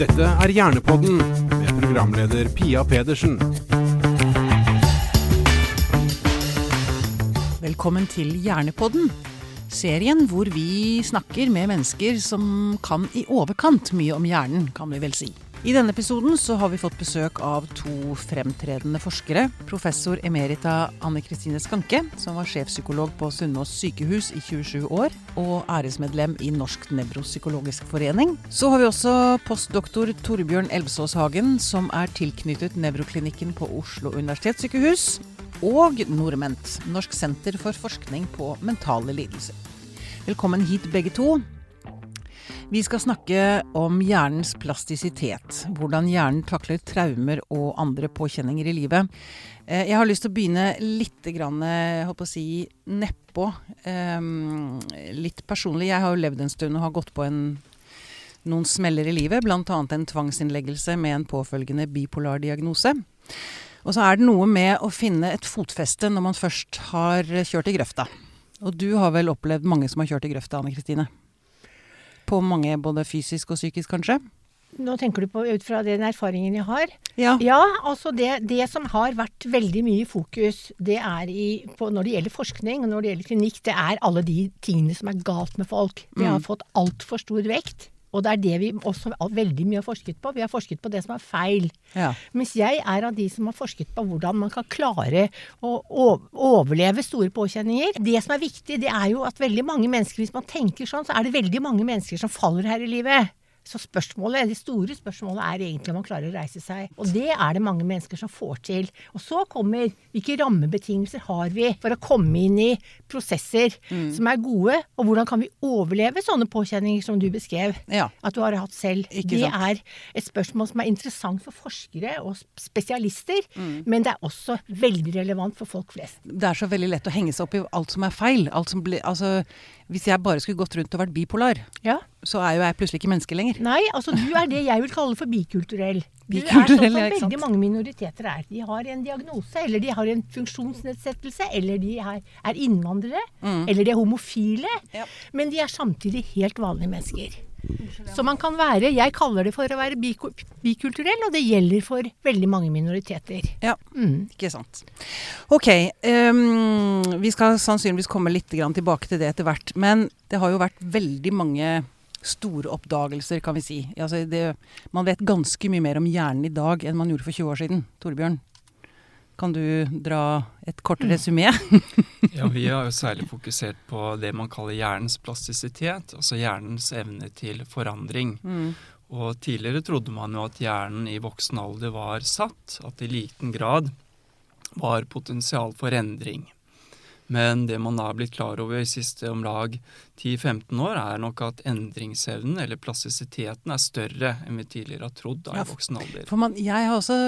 Dette er Hjernepodden med programleder Pia Pedersen. Velkommen til Hjernepodden. Serien hvor vi snakker med mennesker som kan i overkant mye om hjernen, kan vi vel si. I denne episoden så har vi fått besøk av to fremtredende forskere. Professor emerita Anne Kristine Skanke, som var sjefpsykolog på Sunnaas sykehus i 27 år, og æresmedlem i Norsk nevropsykologisk forening. Så har vi også postdoktor Torbjørn Elvsås Hagen, som er tilknyttet nevroklinikken på Oslo universitetssykehus. Og Norment, Norsk senter for forskning på mentale lidelser. Velkommen hit begge to. Vi skal snakke om hjernens plastisitet. Hvordan hjernen takler traumer og andre påkjenninger i livet. Eh, jeg har lyst til å begynne litt grann, håper å si, nedpå. Um, litt personlig. Jeg har jo levd en stund og har gått på en, noen smeller i livet. Bl.a. en tvangsinnleggelse med en påfølgende bipolar diagnose. Og så er det noe med å finne et fotfeste når man først har kjørt i grøfta. Og du har vel opplevd mange som har kjørt i grøfta, Anne Kristine? På mange, både fysisk og psykisk, kanskje? Nå tenker du på ut fra den erfaringen jeg har? Ja. Ja, altså det, det som har vært veldig mye i fokus, det er i, på, når det gjelder forskning og når det gjelder klinikk, det er alle de tingene som er galt med folk. Det har Mm. fått altfor stor vekt. Og det er det vi også veldig mye har forsket på. Vi har forsket på det som er feil. ja. Mens jeg er av de som har forsket på hvordan man kan klare å overleve store påkjenninger. Det som er viktig, det er jo at veldig mange mennesker, hvis man tenker sånn, så er det veldig mange mennesker som faller her i livet. Så spørsmålet, det store spørsmålet er egentlig om man klarer å reise seg. Og det er det mange mennesker som får til. Og så kommer hvilke rammebetingelser har vi for å komme inn i prosesser som er gode, og hvordan kan vi overleve sånne påkjenninger som du beskrev ja. at du har hatt selv. Ikke det sant. er et spørsmål som er interessant for forskere og spesialister, Mm. men det er også veldig relevant for folk flest. Det er så veldig lett å henge seg opp i alt som er feil. Alt som ble, altså, hvis jeg bare skulle gått rundt og vært bipolar, Ja. så er jo jeg plutselig ikke menneske lenger. Nei, altså du er det jeg vil kalle for bikulturell. Bikulturell, ja, er sånn som veldig mange minoriteter er. De har en diagnose, eller de har en funksjonsnedsettelse, eller de er, innvandrere, innvandrere, eller de er homofile. Mm. Ja. Men de er samtidig helt vanlige mennesker. Så man kan være Jeg kaller det for å være bikulturell, og det gjelder for veldig mange minoriteter. Ja, Mm. ikke sant. Ok, Um, vi skal sannsynligvis komme litt tilbake til det etter hvert. Men det har jo vært veldig mange store oppdagelser, kan vi si. Altså det, man vet ganske mye mer om hjernen i dag enn man gjorde for 20 år siden. Torbjørn, kan du dra et kort resymé? Ja, Vi har jo særlig fokusert på det man kaller hjernens plastisitet, altså hjernens evne til forandring. Mm. Og Tidligere trodde man jo at hjernen i voksen alder var satt, at det i liten grad var potensial for endring. Men det man da har blitt klar over i siste om lag 10-15 år, er nok at endringsevnen, eller plastisiteten, er større enn vi tidligere har trodd da Ja, i voksen alder. For man, jeg har også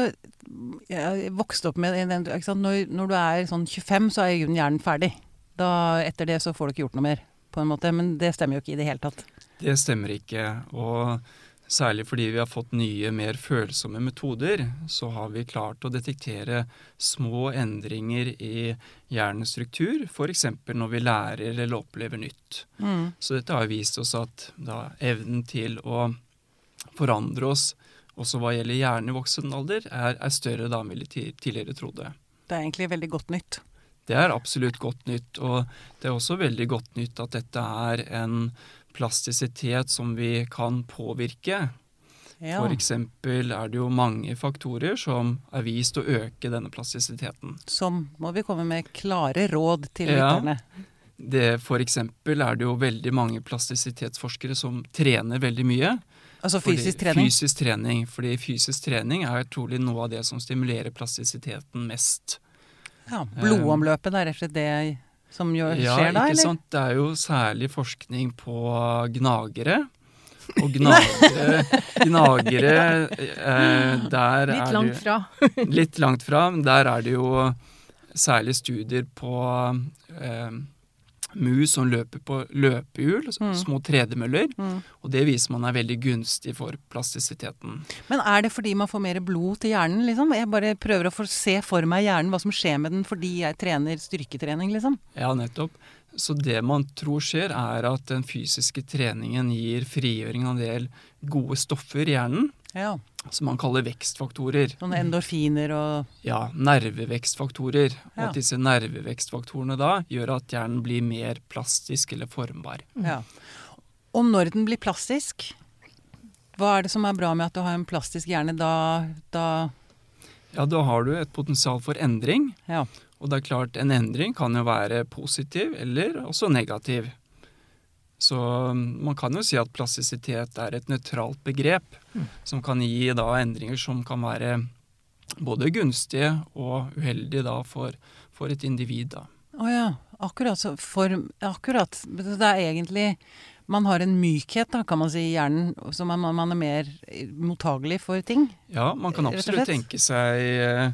jeg vokst opp med den. Når, når du er sånn 25, så er hjernen ferdig. Da, etter det så får du ikke gjort noe mer, på en måte. Men det stemmer jo ikke i det hele tatt. Det stemmer ikke. Og særlig fordi vi har fått nye, mer følsomme metoder, så har vi klart å detektere små endringer i hjernens struktur, f.eks. når vi lærer eller opplever nytt. Mm. Så dette har vist oss at da, evnen til å forandre oss, også hva gjelder hjernen i voksen alder, er, er større da enn vi tidligere trodde. Det er egentlig veldig godt nytt. Det er absolutt godt nytt, og det er også veldig godt nytt at dette er en plastisitet som vi kan påvirke. Ja. Eksempel er det jo mange faktorer som er vist å øke denne plastisiteten. Som må vi komme med klare råd til Ja. lytterne. Det, for eksempel er det jo veldig mange plastisitetsforskere som trener veldig mye. Altså Fordi- fysisk trening. Fysisk trening, fordi fysisk trening er trolig noe av det som stimulerer plastisiteten mest. Ja, blodomløpet, er rett og slett det som Ja, skjer da, ikke eller? sant? Det er jo særlig forskning på gnagere. Og gnagere, gnagere eh, Der Litt er langt det fra. litt langt fra. men Der er det jo særlig studier på eh, mus som løper på løpehjul, så- Mm. små tredemøller. Mm. Og det viser man er veldig gunstig for plastisiteten. Men er det fordi man får mer blod til hjernen, liksom? Jeg bare prøver å få se for meg hjernen, hva som skjer med den fordi jeg trener styrketrening, liksom. Ja, nettopp. Så det man tror skjer, er at den fysiske treningen gir frigjøring av en del gode stoffer i hjernen. Ja. Som man kaller vekstfaktorer. Sånne endorfiner og Ja, nervevekstfaktorer. Og at disse nervevekstfaktorene da gjør at hjernen blir mer plastisk eller formbar. Ja. Og når den blir plastisk, hva er det som er bra med at du har en plastisk hjerne da, da Ja, da har du et potensial for endring. Ja. Og det er klart, en endring kan jo være positiv eller også negativ. Så um, man kan jo si at plastisitet er et nøytralt begrep som kan gi da endringer som kan være både gunstige og uheldige da for, for et individ. da. Å ja. Akkurat. Så for, akkurat. Det er egentlig Man har en mykhet, da, kan man si, i hjernen. Så man, man er mer mottagelig for ting. Ja, man kan absolutt tenke seg eh,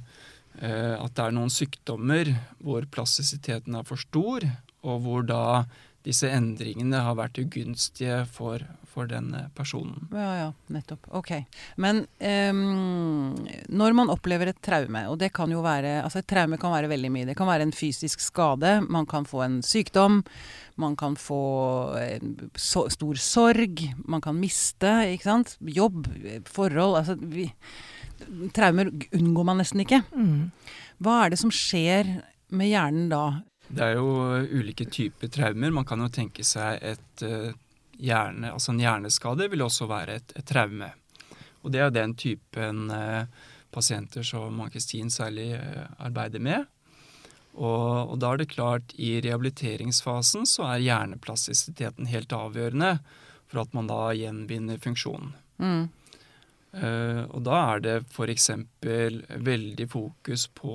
eh, at det er noen sykdommer hvor plastisiteten er for stor, og hvor da disse endringene har vært ugunstige for, for denne personen. Ja, ja, nettopp. Ok. Men um, når man opplever et traume, og det kan jo være Altså et traume kan være veldig mye. Det kan være en fysisk skade, man kan få en sykdom, man kan få so stor sorg, man kan miste, ikke sant. Jobb, forhold Altså vi, Traumer unngår man nesten ikke. Mm. Hva er det som skjer med hjernen da? Det er jo ulike typer traumer. Man kan jo tenke seg et eh, hjerne, altså en hjerneskade vil også være et, et traume. Og det er den typen eh, pasienter som Ann-Kristin særlig eh, arbeider med. Og, og da er det klart, i rehabiliteringsfasen så er hjerneplastisiteten helt avgjørende for at man da gjenvinner funksjonen. Mm. Uh, og da er det f.eks. veldig fokus på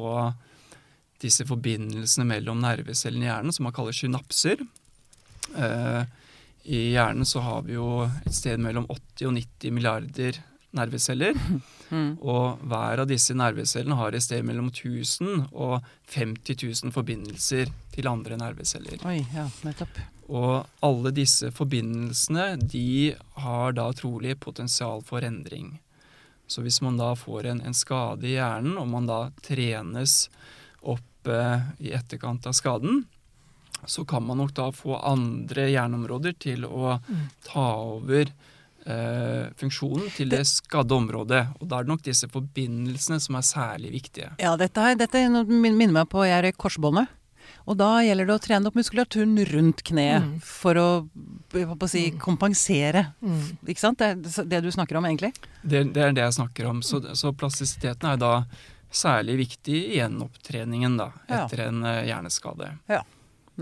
disse forbindelsene mellom nervecellene i hjernen, som man kaller synapser. Eh, I hjernen så har vi jo et sted mellom 80 og 90 milliarder nerveceller. Mm. Og hver av disse nervecellene har et sted mellom 1000 og 50 000 forbindelser til andre nerveceller. Oi, ja, nettopp. Og alle disse forbindelsene de har da trolig potensial for endring. Så hvis man da får en, en skade i hjernen, og man da trenes opp eh, i etterkant av skaden, så kan man nok da få andre hjerneområder til å ta over eh, funksjonen til det skadde området. Og da er det nok disse forbindelsene som er særlig viktige. Ja, dette, her, dette min- minner meg på jeg er i korsbåndet. Og da gjelder det å trene opp muskulaturen rundt kneet Mm. for å, å si, kompensere. Mm. Ikke sant? Det er det du snakker om, egentlig? Det, det er det jeg snakker om. Så, så plastisiteten er da særlig viktig i gjenopptreningen da, Ja. etter en hjerneskade. Ja,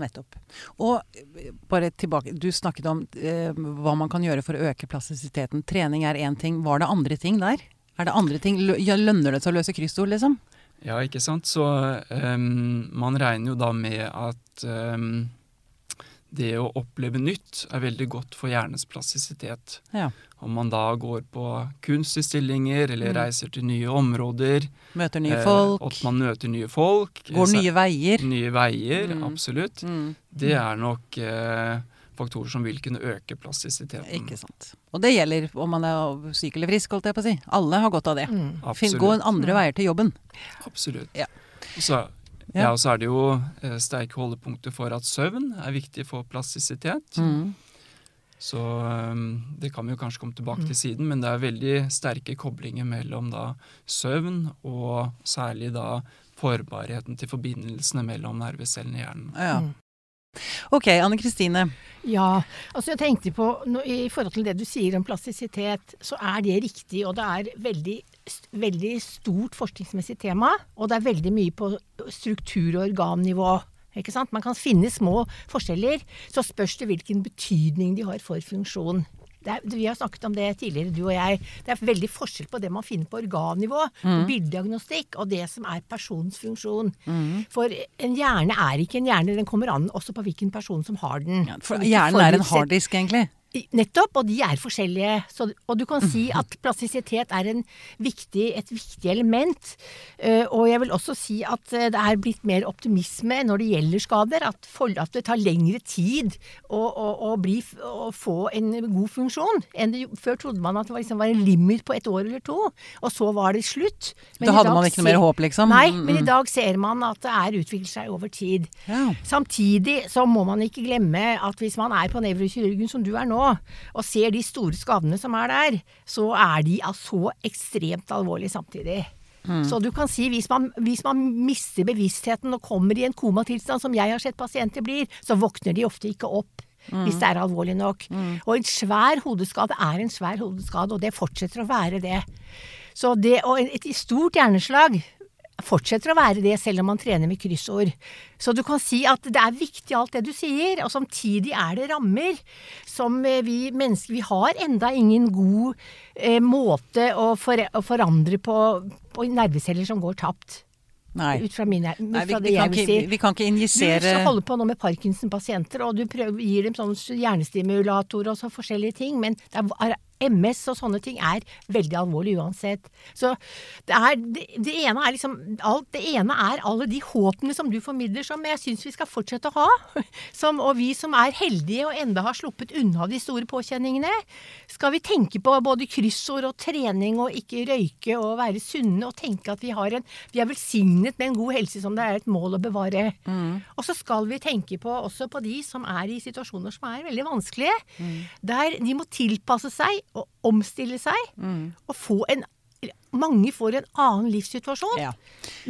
Nettopp. Og eh, bare tilbake, du snakket om eh, hva man kan gjøre for å øke plastisiteten. Trening er én ting. Var det andre ting der? Er det andre ting? Lønner det seg å løse kryssord, liksom? Ja, ikke sant. Så um, man regner jo da med at ehm, det å oppleve nytt er veldig godt for hjernens plastisitet. Ja. Om man da går på kunstutstillinger eller Mm. reiser til nye områder, Møter nye eh, folk. at man møter nye folk Går så- nye veier. Nye veier, Mm. absolutt. Mm. Det er nok eh, faktorer som vil kunne øke plastisiteten. Ikke sant. Og det gjelder om man er syk eller frisk, holdt jeg på å si. Alle har godt av det. Mm. Finn, gå Absolutt. andre veier til jobben. Absolutt. Ja. Og så, Ja. ja, og så er det jo eh, sterke holdepunkter for at søvn er viktig for plastisitet. Mm. Så um, det kan vi jo kanskje komme tilbake til siden, men det er veldig sterke koblinger mellom da søvn og særlig da forbarheten til forbindelsene mellom nervecellene i hjernen. Ja. Mm. Ok, Anne Kristine. Ja, altså jeg tenkte på I forhold til det du sier om plastisitet, så er det riktig. Og det er veldig, veldig stort forskningsmessig tema. Og det er veldig mye på struktur- og organnivå. Ikke sant? Man kan finne små forskjeller. Så spørs det hvilken betydning de har for funksjon. Det er, vi har snakket om det tidligere, du og jeg. Det er veldig forskjell på det man finner på organnivå, på bildediagnostikk, og det som er personens funksjon. For en hjerne er ikke en hjerne, den kommer an også på hvilken person som har den. Ja, for hjernen er en harddisk, egentlig. Nettopp, og de er forskjellige. Så, og du kan si at plastisitet er en viktig, et viktig element. Eh, og jeg vil også si at eh, det er blitt mer optimisme når det gjelder skader. At, for, at det tar lengre tid å, å, å, bli, å få en god funksjon. Det, før trodde man at det var, liksom, var en limit på et år eller to, og så var det slutt. Men Da hadde man ikke noe mer håp, liksom? Nei, men i mm. dag ser man at det er utvikler seg over tid. Ja. Samtidig så må man ikke glemme at hvis man er på nevrokirurgen som du er nå, nå, og ser de store skadene som er der, så er de så ekstremt alvorlige samtidig. Så du kan si hvis man, hvis man mister bevisstheten og kommer i en komatilstand, som jeg har sett pasienter blir, så våkner de ofte ikke opp. Hvis det er alvorlig nok. Og en svær hodeskade er en svær hodeskade, og det fortsetter å være det. Så det, og et stort hjerneslag fortsetter å være det selv om man trener med kryssord. Så du kan si at det er viktig alt det du sier, og samtidig er det rammer som eh, vi mennesker Vi har enda ingen god eh, måte å, for, å forandre på, på nerveceller som går tapt. Nei. Ut fra, mine, ut Nei, vi, vi, det kan jeg vil si. vi, kan ikke injisere Du holder på nå med Parkinson-pasienter, og du prøver, gir dem sånn hjernestimulator og så forskjellige ting, men det er, MS og sånne ting er veldig alvorlig uansett. Så det, er, det, det ene er liksom alt, Det ene er alle de håpene som du formidler, som jeg syns vi skal fortsette å ha. Som, og vi som er heldige og enda har sluppet unna de store påkjenningene, skal vi tenke på både kryssord og trening og ikke røyke og være sunne og tenke at vi har en Vi er velsignet med en god helse som det er et mål å bevare. Og så skal vi tenke på også på de som er i situasjoner som er veldig vanskelige. Der de må tilpasse seg og omstille seg og få en mange får en annen livssituasjon, Ja.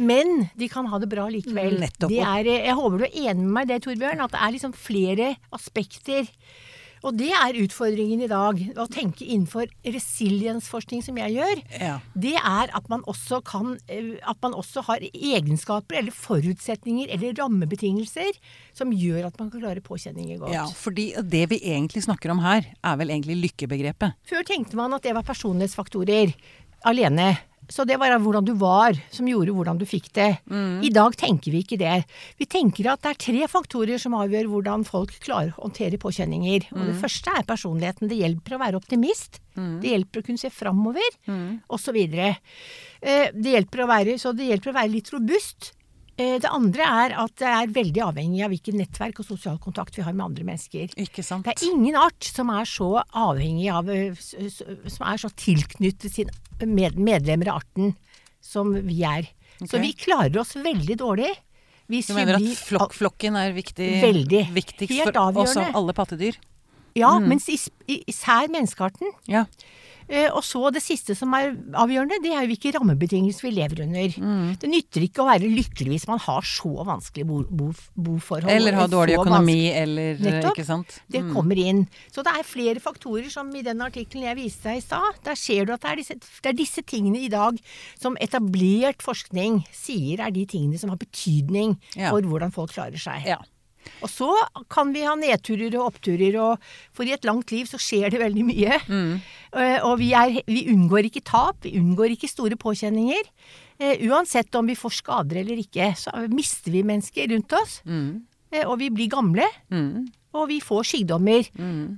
men de kan ha det bra likevel. Det er, jeg håper du er enig med meg i det, Torbjørn, at det er liksom flere aspekter. Og det er utfordringen i dag. Å tenke innenfor resiliensforskning, som jeg gjør. Ja. Det er at man også kan eh, At man også har egenskaper eller forutsetninger eller rammebetingelser som gjør at man kan klare påkjenninger godt. ja, fordi det vi egentlig snakker om her, er vel egentlig lykkebegrepet. Før tenkte man at det var personlighetsfaktorer alene. Så det var hvordan du var som gjorde hvordan du fikk det. I dag tenker vi ikke det. Vi tenker at det er tre faktorer som avgjør hvordan folk klarer å håndtere påkjenninger. Og det første er personligheten. Det hjelper å være optimist. Det hjelper å kunne se framover, osv. Eh, Det hjelper å være, så det hjelper å være litt robust. Eh, Det andre er at det er veldig avhengig av hvilket nettverk og sosial kontakt vi har med andre mennesker. Ikke sant? Det er ingen art som er så avhengig av eh, Som er så tilknyttet med, medlemmer av arten som vi er. Så vi klarer oss veldig dårlig hvis Du vi mener at blir flokk, flokken er viktig, Veldig. viktigst for oss av alle pattedyr? Ja, mens is- i- især menneskearten. Ja. Eh, Og så det siste som er avgjørende, det er jo hvilke rammebetingelser vi lever under. Mm. Det nytter ikke å være lykkelig hvis man har så vanskelige bo, bo, boforhold. Eller har dårlig økonomi, eller Nettopp. Ikke sant? Det Mm. kommer inn. Så det er flere faktorer som i den artikkelen jeg viste deg i stad. Der ser du at det er, disse, det er disse tingene i dag som etablert forskning sier er de tingene som har betydning Ja. for hvordan folk klarer seg. Ja. Og så kan vi ha nedturer og oppturer, og for i et langt liv så skjer det veldig mye. Mm. Eh, Og vi, er, vi unngår ikke tap, vi unngår ikke store påkjenninger. Eh, uansett om vi får skader eller ikke, så mister vi mennesker rundt oss. Mm. og vi blir gamle. Mm. Og vi får sykdommer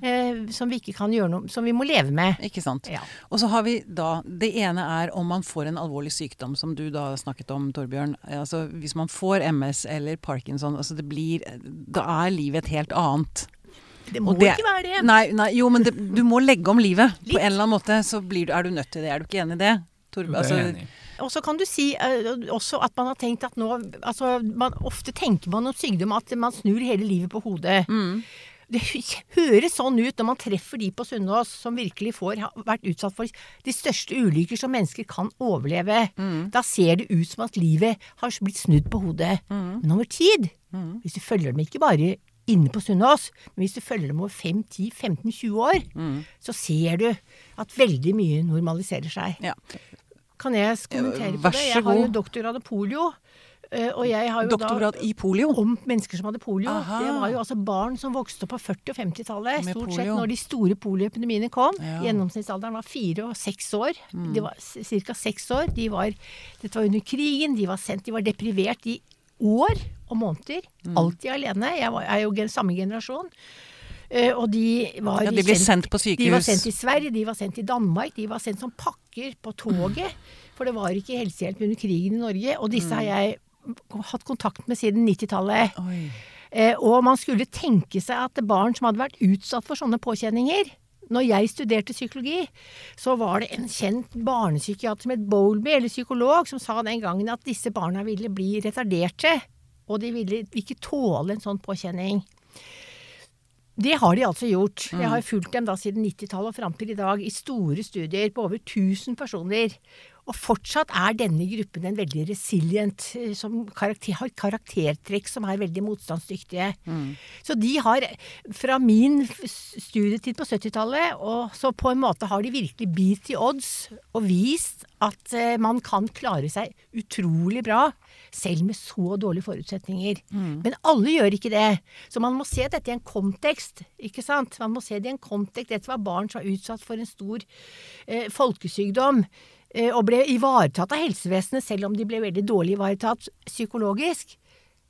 eh, som vi ikke kan gjøre noe Som vi må leve med. Ikke sant. Ja. Og så har vi da Det ene er om man får en alvorlig sykdom, som du da snakket om, Torbjørn. Altså hvis man får MS eller Parkinson, altså det blir Da er livet et helt annet. Det må det- ikke være det. Nei, nei jo, men det, du må legge om livet. Litt. På en eller annen måte så blir du, er du nødt til det. Er du ikke enig i det? Torb, Det er altså, jeg enig i. Og så kan du si eh, også at man har tenkt at nå altså, man, Ofte tenker man om sykdom at man snur hele livet på hodet. Mm. Det høres sånn ut når man treffer de på Sunnaas som virkelig får vært utsatt for de største ulykker som mennesker kan overleve. Mm. Da ser det ut som at livet har blitt snudd på hodet. Mm. Men over tid, hvis du følger dem ikke bare inne på Sunnaas, men hvis du følger dem over 5, 10, 15, 20 år, Mm. så ser du at veldig mye normaliserer seg. ja. Kan jeg kommentere på det? Jeg har jo doktorgrad i polio. eh, Og jeg har jo Doktorgrad da i polio. om mennesker som hadde polio. Aha. Det var jo altså barn som vokste opp på 40- og 50-tallet. Stort Stort sett når de store polioepidemiene kom. Ja. Gjennomsnittsalderen var fire og seks år. Mm. De var ca. seks år. De var, dette var under krigen. De var sendt, de var deprivert i år og måneder. Mm. Alltid alene. Jeg var, er jo samme generasjon. Eh, og de var Ja, de ble sendt på sykehus? De var sendt til Sverige, de var sendt til Danmark, de var sendt som pakker på toget. For det var ikke helsehjelp under krigen i Norge. Og disse har jeg hatt kontakt med siden 90-tallet. Eh, og man skulle tenke seg at barn som hadde vært utsatt for sånne påkjenninger Når jeg studerte psykologi, så var det en kjent barnepsykiater som het Bowlby, eller psykolog, som sa den gangen at disse barna ville bli retarderte. Og de ville ikke tåle en sånn påkjenning. Det har de altså gjort. Mm. Jeg har fulgt dem da siden 90-tallet og fram til i dag i store studier på over 1000 personer. Og fortsatt er denne gruppen en veldig resilient, eh, som karakter, har karaktertrekk som er veldig motstandsdyktige. Mm. Så de har, fra min studietid på 70-tallet, og så på en måte har de virkelig beat the odds og vist at eh, man kan klare seg utrolig bra, selv med så dårlige forutsetninger. Men alle gjør ikke det. Så man må se dette i en kontekst, ikke sant. Man må se det i en kontekst. Dette var barn som var utsatt for en stor eh, folkesykdom. eh, Og ble ivaretatt av helsevesenet, selv om de ble veldig dårlig ivaretatt psykologisk.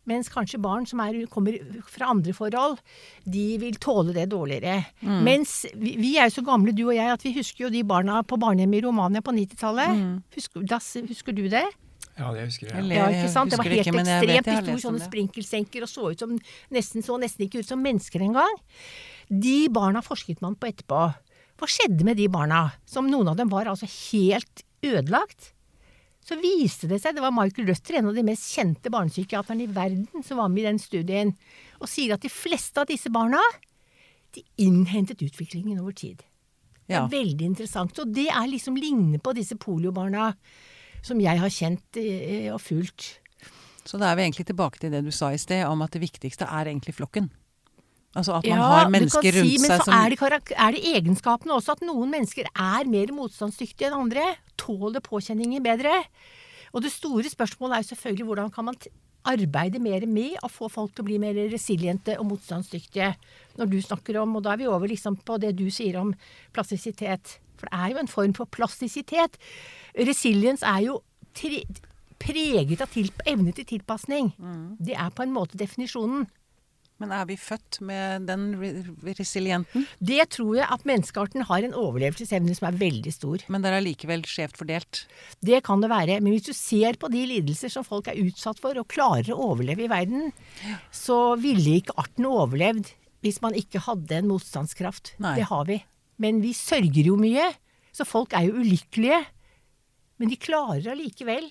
Mens kanskje barn som er, kommer fra andre forhold, de vil tåle det dårligere. Mens vi, vi er jo så gamle, du og jeg, at vi husker jo de barna på barnehjemmet i Romania på 90-tallet. Husker, husker du det? Ja, det husker jeg. Eller- Ja, ikke sant? Det var husker det helt ikke, ekstremt. jeg De sto i sånne sprinkelsenker og så ut som nesten så nesten ikke ut som mennesker engang. De barna forsket man på etterpå. Hva skjedde med de barna? Som noen av dem var altså helt ødelagt. Så viste det seg, det var Michael Rutter, en av de mest kjente barnepsykiaterne i verden, som var med i den studien, og sier at de fleste av disse barna, de innhentet utviklingen over tid. Det er veldig interessant. Og det er liksom lignende på disse poliobarna som jeg har kjent og fulgt. Så da er vi egentlig tilbake til det du sa i sted, om at det viktigste er egentlig flokken. Altså at man Ja, har mennesker si, rundt si, men seg så som er det, er det egenskapene også at noen mennesker er mer motstandsdyktige enn andre. Tåler påkjenninger bedre. Og det store spørsmålet er jo selvfølgelig hvordan kan man arbeide mer med å få folk til å bli mer resiliente og motstandsdyktige. Når du snakker om, og da er vi over liksom på det du sier om plastisitet. For det er jo en form for plastisitet. Resilience er jo preget av til, evne til tilpasning. Mm. Det er på en måte definisjonen. Men er vi født med den re resilienten? Det tror jeg at menneskearten har en overlevelsesevne som er veldig stor. Men det er allikevel skjevt fordelt. Det kan det være. Men hvis du ser på de lidelser som folk er utsatt for, og klarer å overleve i verden, så ville ikke arten overlevd hvis man ikke hadde en motstandskraft. Nei. Det har vi. Men vi sørger jo mye. Så folk er jo ulykkelige. Men de klarer allikevel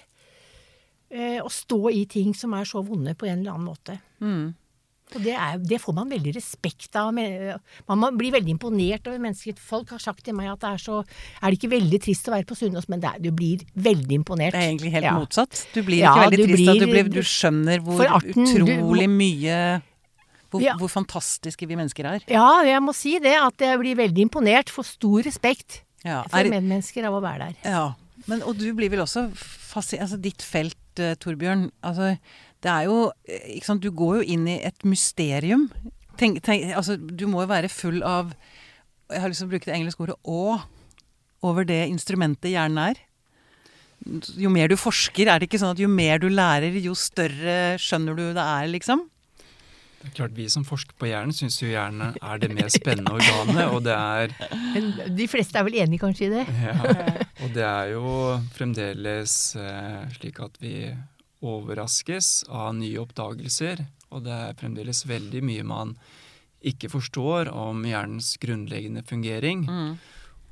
eh, å stå i ting som er så vonde på en eller annen måte. Mm. Og det, er, det får man veldig respekt av. Men- Man blir bli veldig imponert over mennesker. Folk har sagt til meg at det er så Er det ikke veldig trist å være på Sunnaas, men er, du blir veldig imponert. Det er egentlig helt Ja. motsatt. Du blir Ja, ikke veldig du trist at du, blir- blir, du skjønner hvor arten, du utrolig må- mye hvor, Ja. hvor fantastiske vi mennesker er. Ja, jeg må si det. At jeg blir veldig imponert. Får stor respekt Ja, for er, medmennesker av å være der. ja. Men, og du blir vel også fasi... Altså ditt felt, eh, Torbjørn. Altså, det er jo eh, Ikke sant, du går jo inn i et mysterium. Tenk, tenk, altså, du må jo være full av Jeg har lyst til å bruke det engelske ordet å over det instrumentet hjernen er. Jo mer du forsker, er det ikke sånn at jo mer du lærer, jo større skjønner du det er, liksom? Det er klart Vi som forsker på hjernen, syns jo hjernen er det mest spennende organet. Og det er, Men de fleste er vel enig kanskje i det? ja, og det er jo fremdeles eh, slik at vi overraskes av nye oppdagelser. Og det er fremdeles veldig mye man ikke forstår om hjernens grunnleggende fungering. Mm.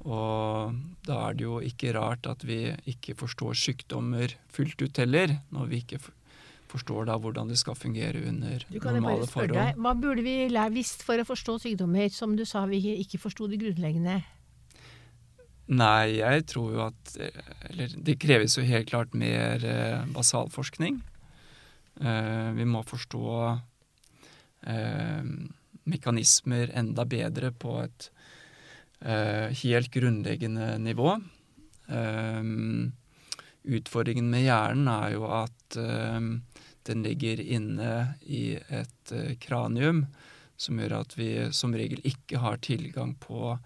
Og da er det jo ikke rart at vi ikke forstår sykdommer fullt ut heller, når vi ikke forstår da hvordan det skal fungere under normale forhold. deg, Hva burde vi visst for å forstå sykdommer som du sa vi ikke forsto det grunnleggende? Nei, jeg tror jo at Eller det kreves jo helt klart mer eh, basalforskning. Eh, vi må forstå eh, mekanismer enda bedre på et eh, helt grunnleggende nivå. Eh, utfordringen med hjernen er jo at eh, den ligger inne i et eh, kranium, som gjør at vi som regel ikke har tilgang på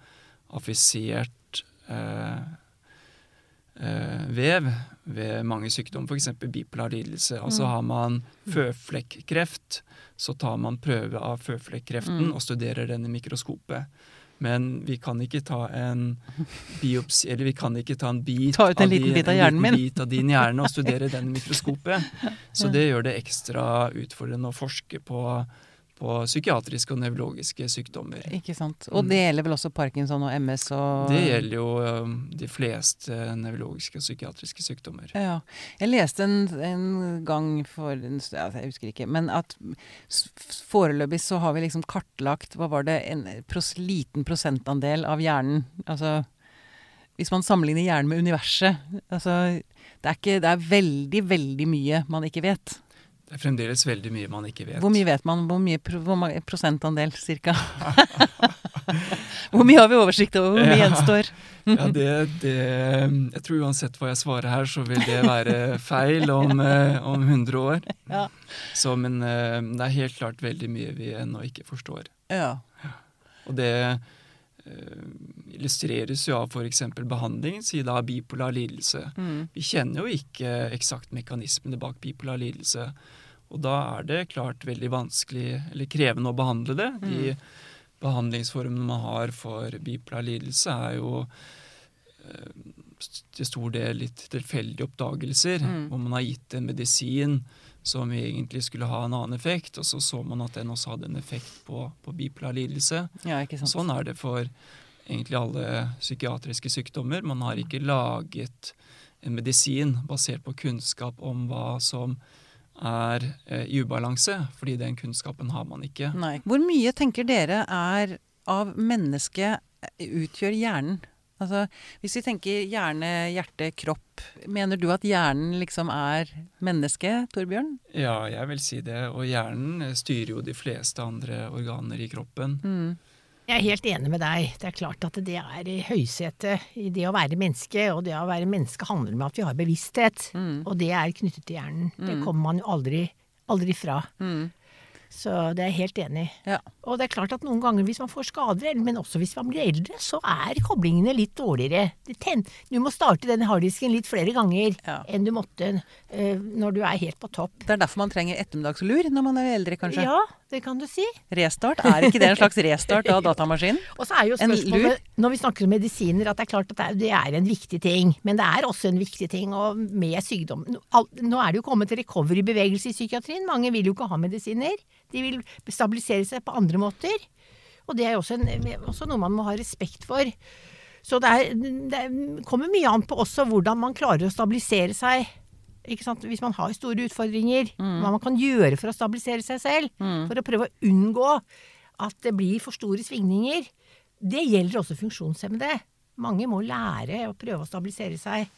affisert eh, eh, vev ved mange sykdommer, f.eks. bipolar lidelse. Altså har man føflekkreft, så tar man prøve av føflekkreften Mm. og studerer den i mikroskopet. Men vi kan ikke ta en biopsi Eller vi kan ikke ta en bit, Ta ut en liten din- bit av hjernen liten bit av din hjerne og studere den i mikroskopet. Så det gjør det ekstra utfordrende å forske på, på psykiatriske og nevrologiske sykdommer. Ikke sant. Og det gjelder vel også parkinson og MS og Det gjelder jo um, de fleste nevrologiske og psykiatriske sykdommer. Ja. Jeg leste en, en gang for en stund, Jeg husker ikke. Men at foreløpig så har vi liksom kartlagt Hva var det? En pros, liten prosentandel av hjernen. Altså Hvis man sammenligner hjernen med universet altså, det, er ikke, det er veldig, veldig mye man ikke vet. Det er fremdeles veldig mye man ikke vet. Hvor mye vet man? Hvor mye pro, hvor prosentandel, cirka? hvor mye har vi oversikt over? Hvor mye Ja. gjenstår? Ja, det, det Jeg tror uansett hva jeg svarer her, så vil det være feil om, eh, om 100 år. Ja. Så, men eh, det er helt klart veldig mye vi ennå ikke forstår. Ja. Og det illustreres jo av f.eks. behandling siden av bipolar lidelse. Mm. Vi kjenner jo ikke eksakt mekanismene bak bipolar lidelse. Og da er det klart veldig vanskelig, eller krevende, å behandle det. De behandlingsformene man har for bipolar lidelse, er jo eh, til stor del litt tilfeldige oppdagelser, Mm. hvor man har gitt en medisin som egentlig skulle ha en annen effekt, og så så man at den også hadde en effekt på, på bipolar lidelse. ja. Sånn er det for egentlig alle psykiatriske sykdommer. Man har ikke laget en medisin basert på kunnskap om hva som er eh, i ubalanse, fordi den kunnskapen har man ikke. Nei. Hvor mye tenker dere er av mennesket eh, utgjør hjernen? Altså, hvis vi tenker hjerne, hjerte, kropp, mener du at hjernen liksom er menneske, Torbjørn? Ja, jeg vil si det. Og hjernen styrer jo de fleste andre organer i kroppen. Mm. Jeg er helt enig med deg. Det er klart at det er i høysetet i det å være menneske. Og det å være menneske handler om at vi har bevissthet. Mm. Og det er knyttet til hjernen. Det Mm. kommer man jo aldri, aldri fra. Mm. Så det er jeg helt enig i. Ja. Og det er klart at noen ganger hvis man får skader, men også hvis man blir eldre, så er koblingene litt dårligere. Du må starte den harddisken litt flere ganger Ja. enn du måtte eh, når du er helt på topp. Det er derfor man trenger ettermiddagslur når man er eldre, kanskje? Ja, det kan du si. Restart? Er ikke det en slags restart av datamaskinen? Og så er jo spørsmålet, når vi snakker om medisiner, at det er klart at det er, en viktig ting. Men det er også en viktig ting og med sykdom. Nå er det jo kommet recovery-bevegelse i psykiatrien. Mange vil jo ikke ha medisiner. De vil stabilisere seg på andre måter. Og det er jo også, en, også noe man må ha respekt for. Så det, er, det kommer mye an på også hvordan man klarer å stabilisere seg. Hvis man har store utfordringer, hva man kan gjøre for å stabilisere seg selv. For å prøve å unngå at det blir for store svingninger. Det gjelder også funksjonshemmede. Mange må lære å prøve å stabilisere seg.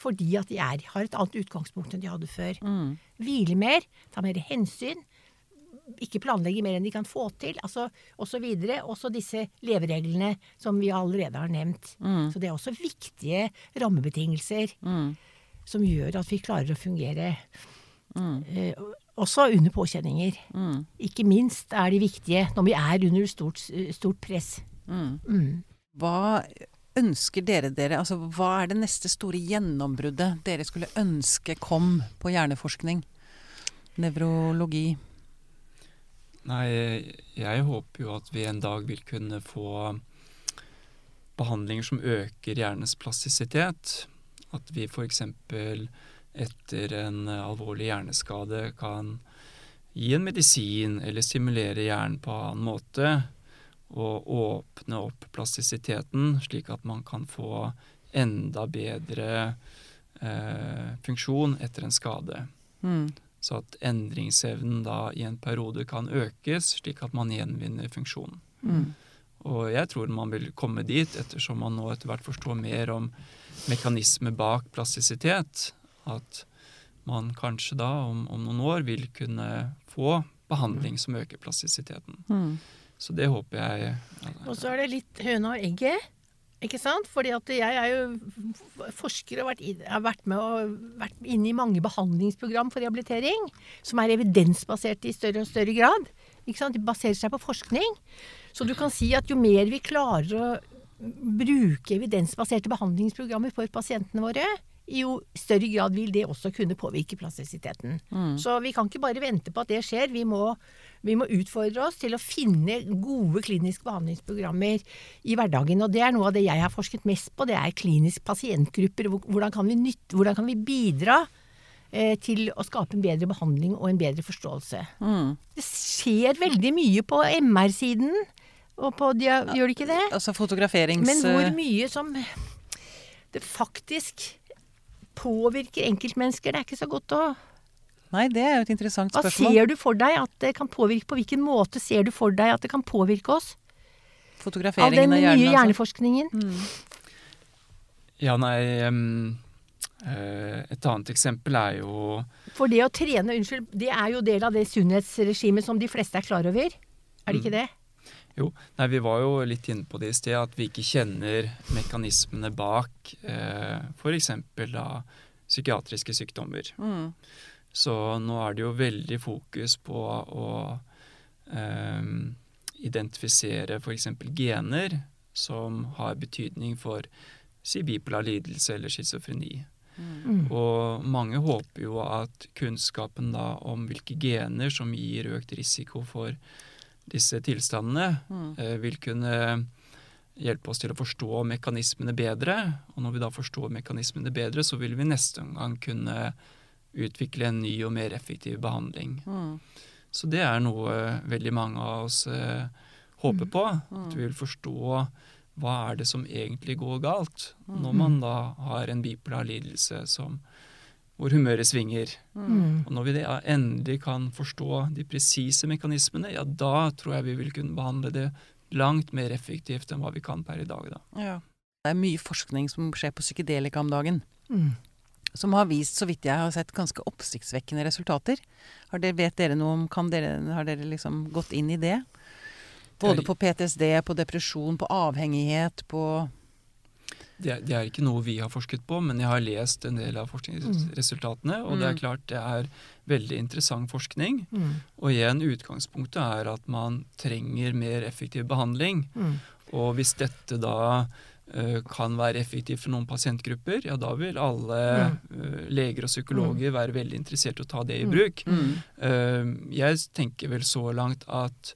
Fordi at de er, har et annet utgangspunkt enn de hadde før. Hvile mer, ta mer hensyn. Ikke planlegge mer enn de kan få til, altså osv. Også disse levereglene som vi allerede har nevnt. Så det er også viktige rammebetingelser som gjør at vi klarer å fungere. Eh, også under påkjenninger. Ikke minst er de viktige når vi er under stort, stort press. Mm. Hva ønsker dere dere? Altså, hva er det neste store gjennombruddet dere skulle ønske kom på hjerneforskning? Nevrologi? Nei, jeg håper jo at vi en dag vil kunne få behandlinger som øker hjernens plastisitet. At vi f.eks. etter en alvorlig hjerneskade kan gi en medisin eller stimulere hjernen på annen måte. Og åpne opp plastisiteten, slik at man kan få enda bedre eh, funksjon etter en skade. Mm. Så at endringsevnen da i en periode kan økes, slik at man gjenvinner funksjonen. Mm. Og jeg tror man vil komme dit, ettersom man nå etter hvert forstår mer om mekanismer bak plastisitet. At man kanskje da om, om noen år vil kunne få behandling som øker plastisiteten. Mm. Så det håper jeg Og så er det litt høna og egget. Ikke sant? Fordi at jeg er jo forsker og vært inn- har vært med og vært inne i mange behandlingsprogram for rehabilitering. Som er evidensbaserte i større og større grad. Ikke sant? De baserer seg på forskning. Så du kan si at jo mer vi klarer å bruke evidensbaserte behandlingsprogrammer for pasientene våre, i jo større grad vil det også kunne påvirke plastisiteten. Så vi kan ikke bare vente på at det skjer. Vi må, vi må utfordre oss til å finne gode kliniske behandlingsprogrammer i hverdagen. Og det er noe av det jeg har forsket mest på. Det er klinisk pasientgrupper. Hvordan kan vi, nytte, hvordan kan vi bidra eh, til å skape en bedre behandling og en bedre forståelse. Mm. Det skjer veldig mye på MR-siden, og på dia gjør de ikke det? Altså fotograferings... Men hvor mye som det faktisk påvirker enkeltmennesker, det er ikke så godt å Nei, det er jo et interessant Hva ser du for deg at det kan påvirke? På hvilken måte ser du for deg at det kan påvirke oss? Av Fotograferingen den av nye hjerneforskningen. altså. hjerneforskningen? Ja, nei um, Et annet eksempel er jo For det å trene, unnskyld, det er jo del av det sunnhetsregimet som de fleste er klar over. Er det ikke det? Jo, nei, vi var jo litt inne på det i sted, at vi ikke kjenner mekanismene bak eh, f.eks. psykiatriske sykdommer. Mm. Så nå er det jo veldig fokus på å eh, identifisere f.eks. gener som har betydning for si bipolar lidelse eller schizofreni. Mm. Og mange håper jo at kunnskapen da om hvilke gener som gir økt risiko for disse tilstandene, Mm. eh, vil kunne hjelpe oss til å forstå mekanismene bedre. Og når vi da forstår mekanismene bedre, så vil vi neste gang kunne utvikle en ny og mer effektiv behandling. Mm. Så det er noe veldig mange av oss eh, håper på. At vi vil forstå hva er det som egentlig går galt når man da har en bipolar lidelse som, hvor humøret svinger. Mm. Og når vi da endelig kan forstå de presise mekanismene, ja, da tror jeg vi vil kunne behandle det langt mer effektivt enn hva vi kan per i dag. da. Ja. Det er mye forskning som skjer på psykedelika om dagen. Mm. Som har vist, så vidt jeg har sett, ganske oppsiktsvekkende resultater. Har dere, vet dere noe om kan dere, Har dere liksom gått inn i det? Både på PTSD, på depresjon, på avhengighet, på Det, det er ikke noe vi har forsket på, men jeg har lest en del av forskningsresultatene. Og det er Mm. klart det er veldig interessant forskning. Mm. Og igjen, utgangspunktet er at man trenger mer effektiv behandling. Mm. Og hvis dette da eh, kan være effektivt for noen pasientgrupper, ja da vil alle eh, leger og psykologer være veldig interessert i å ta det i Mm. bruk. mm. Eh, jeg tenker vel så langt at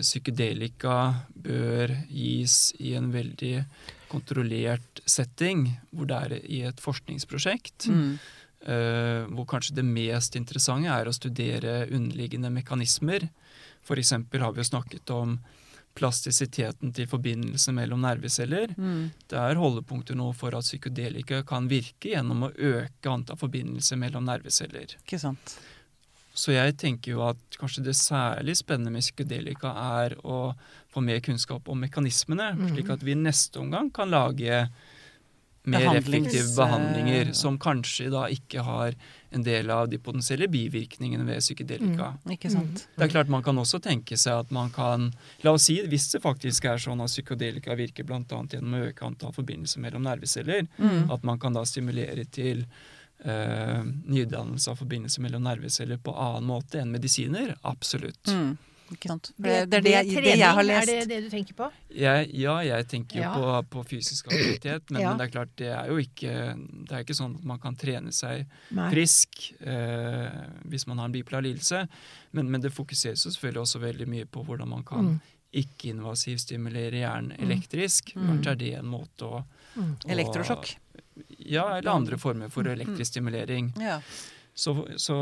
psykedelika bør gis i en veldig kontrollert setting, hvor det er i et forskningsprosjekt. Mm. Uh, hvor kanskje det mest interessante er å studere underliggende mekanismer. F.eks. har vi jo snakket om plastisiteten til forbindelse mellom nerveceller. Mm. Det er holdepunkter nå for at psykedelika kan virke gjennom å øke antall forbindelser mellom nerveceller. Ikke sant. Så jeg tenker jo at kanskje det særlig spennende med psykedelika er å få mer kunnskap om mekanismene, Mhm. slik at vi i neste omgang kan lage mer Behandlings- effektive behandlinger som kanskje da ikke har en del av de potensielle bivirkningene ved psykedelika. Ikke sant. Det er klart Man kan også tenke seg at man kan La oss si, hvis det faktisk er sånn at psykedelika virker bl.a. gjennom å øke antall forbindelser mellom nerveceller, Mm. at man kan da stimulere til eh, nydannelse av forbindelse mellom nerveceller på annen måte enn medisiner. Absolutt. Mm. Ikke sant. Det, det er det, jeg- det jeg har lest. Er det det du tenker på? Jeg, ja, jeg tenker jo Ja. på, på fysisk aktivitet, men, Ja. men det er klart, det er jo ikke Det er ikke sånn at man kan trene seg Nei. frisk eh, hvis man har en bipolar lidelse. Men, men det fokuseres jo selvfølgelig også veldig mye på hvordan man kan Mm. ikke-invasivstimulere hjernen elektrisk. Mm. Kanskje er det en måte å, Mm. å Elektrosjokk. Ja, eller andre former for Mm. elektrisk stimulering. Ja. Så, så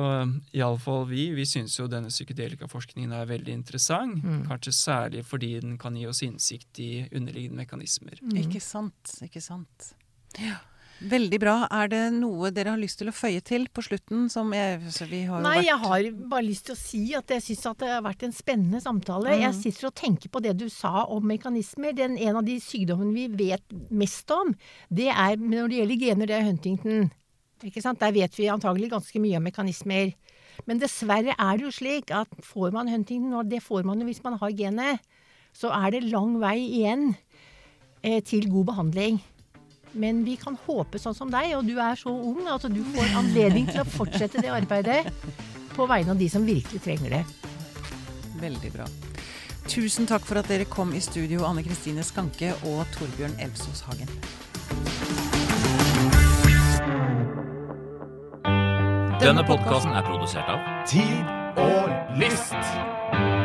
iallfall vi, vi syns jo denne psykedelikaforskningen er veldig interessant. Mm. Kanskje særlig fordi den kan gi oss innsikt i underliggende mekanismer. Mm. Ikke sant. Ikke sant. Ja. Veldig bra. Er det noe dere har lyst til å føye til på slutten? Som jeg, så vi har Nei, vært jeg har bare lyst til å si at jeg syns det har vært en spennende samtale. Mm. Jeg sitter og tenker på det du sa om mekanismer. Den, en av de sykdommene vi vet mest om, det er når det gjelder gener, det er Huntington. Der vet vi antagelig ganske mye om mekanismer. Men dessverre er det jo slik at får man Huntington, og det får man jo hvis man har genet, så er det lang vei igjen eh, til god behandling. Men vi kan håpe sånn som deg, og du er så ung at du får anledning til å fortsette det arbeidet på vegne av de som virkelig trenger det. Veldig bra. Tusen takk for at dere kom i studio, Anne Kristine Skanke og Torbjørn Elvsås Hagen. Denne podkasten er produsert av Tid og lyst.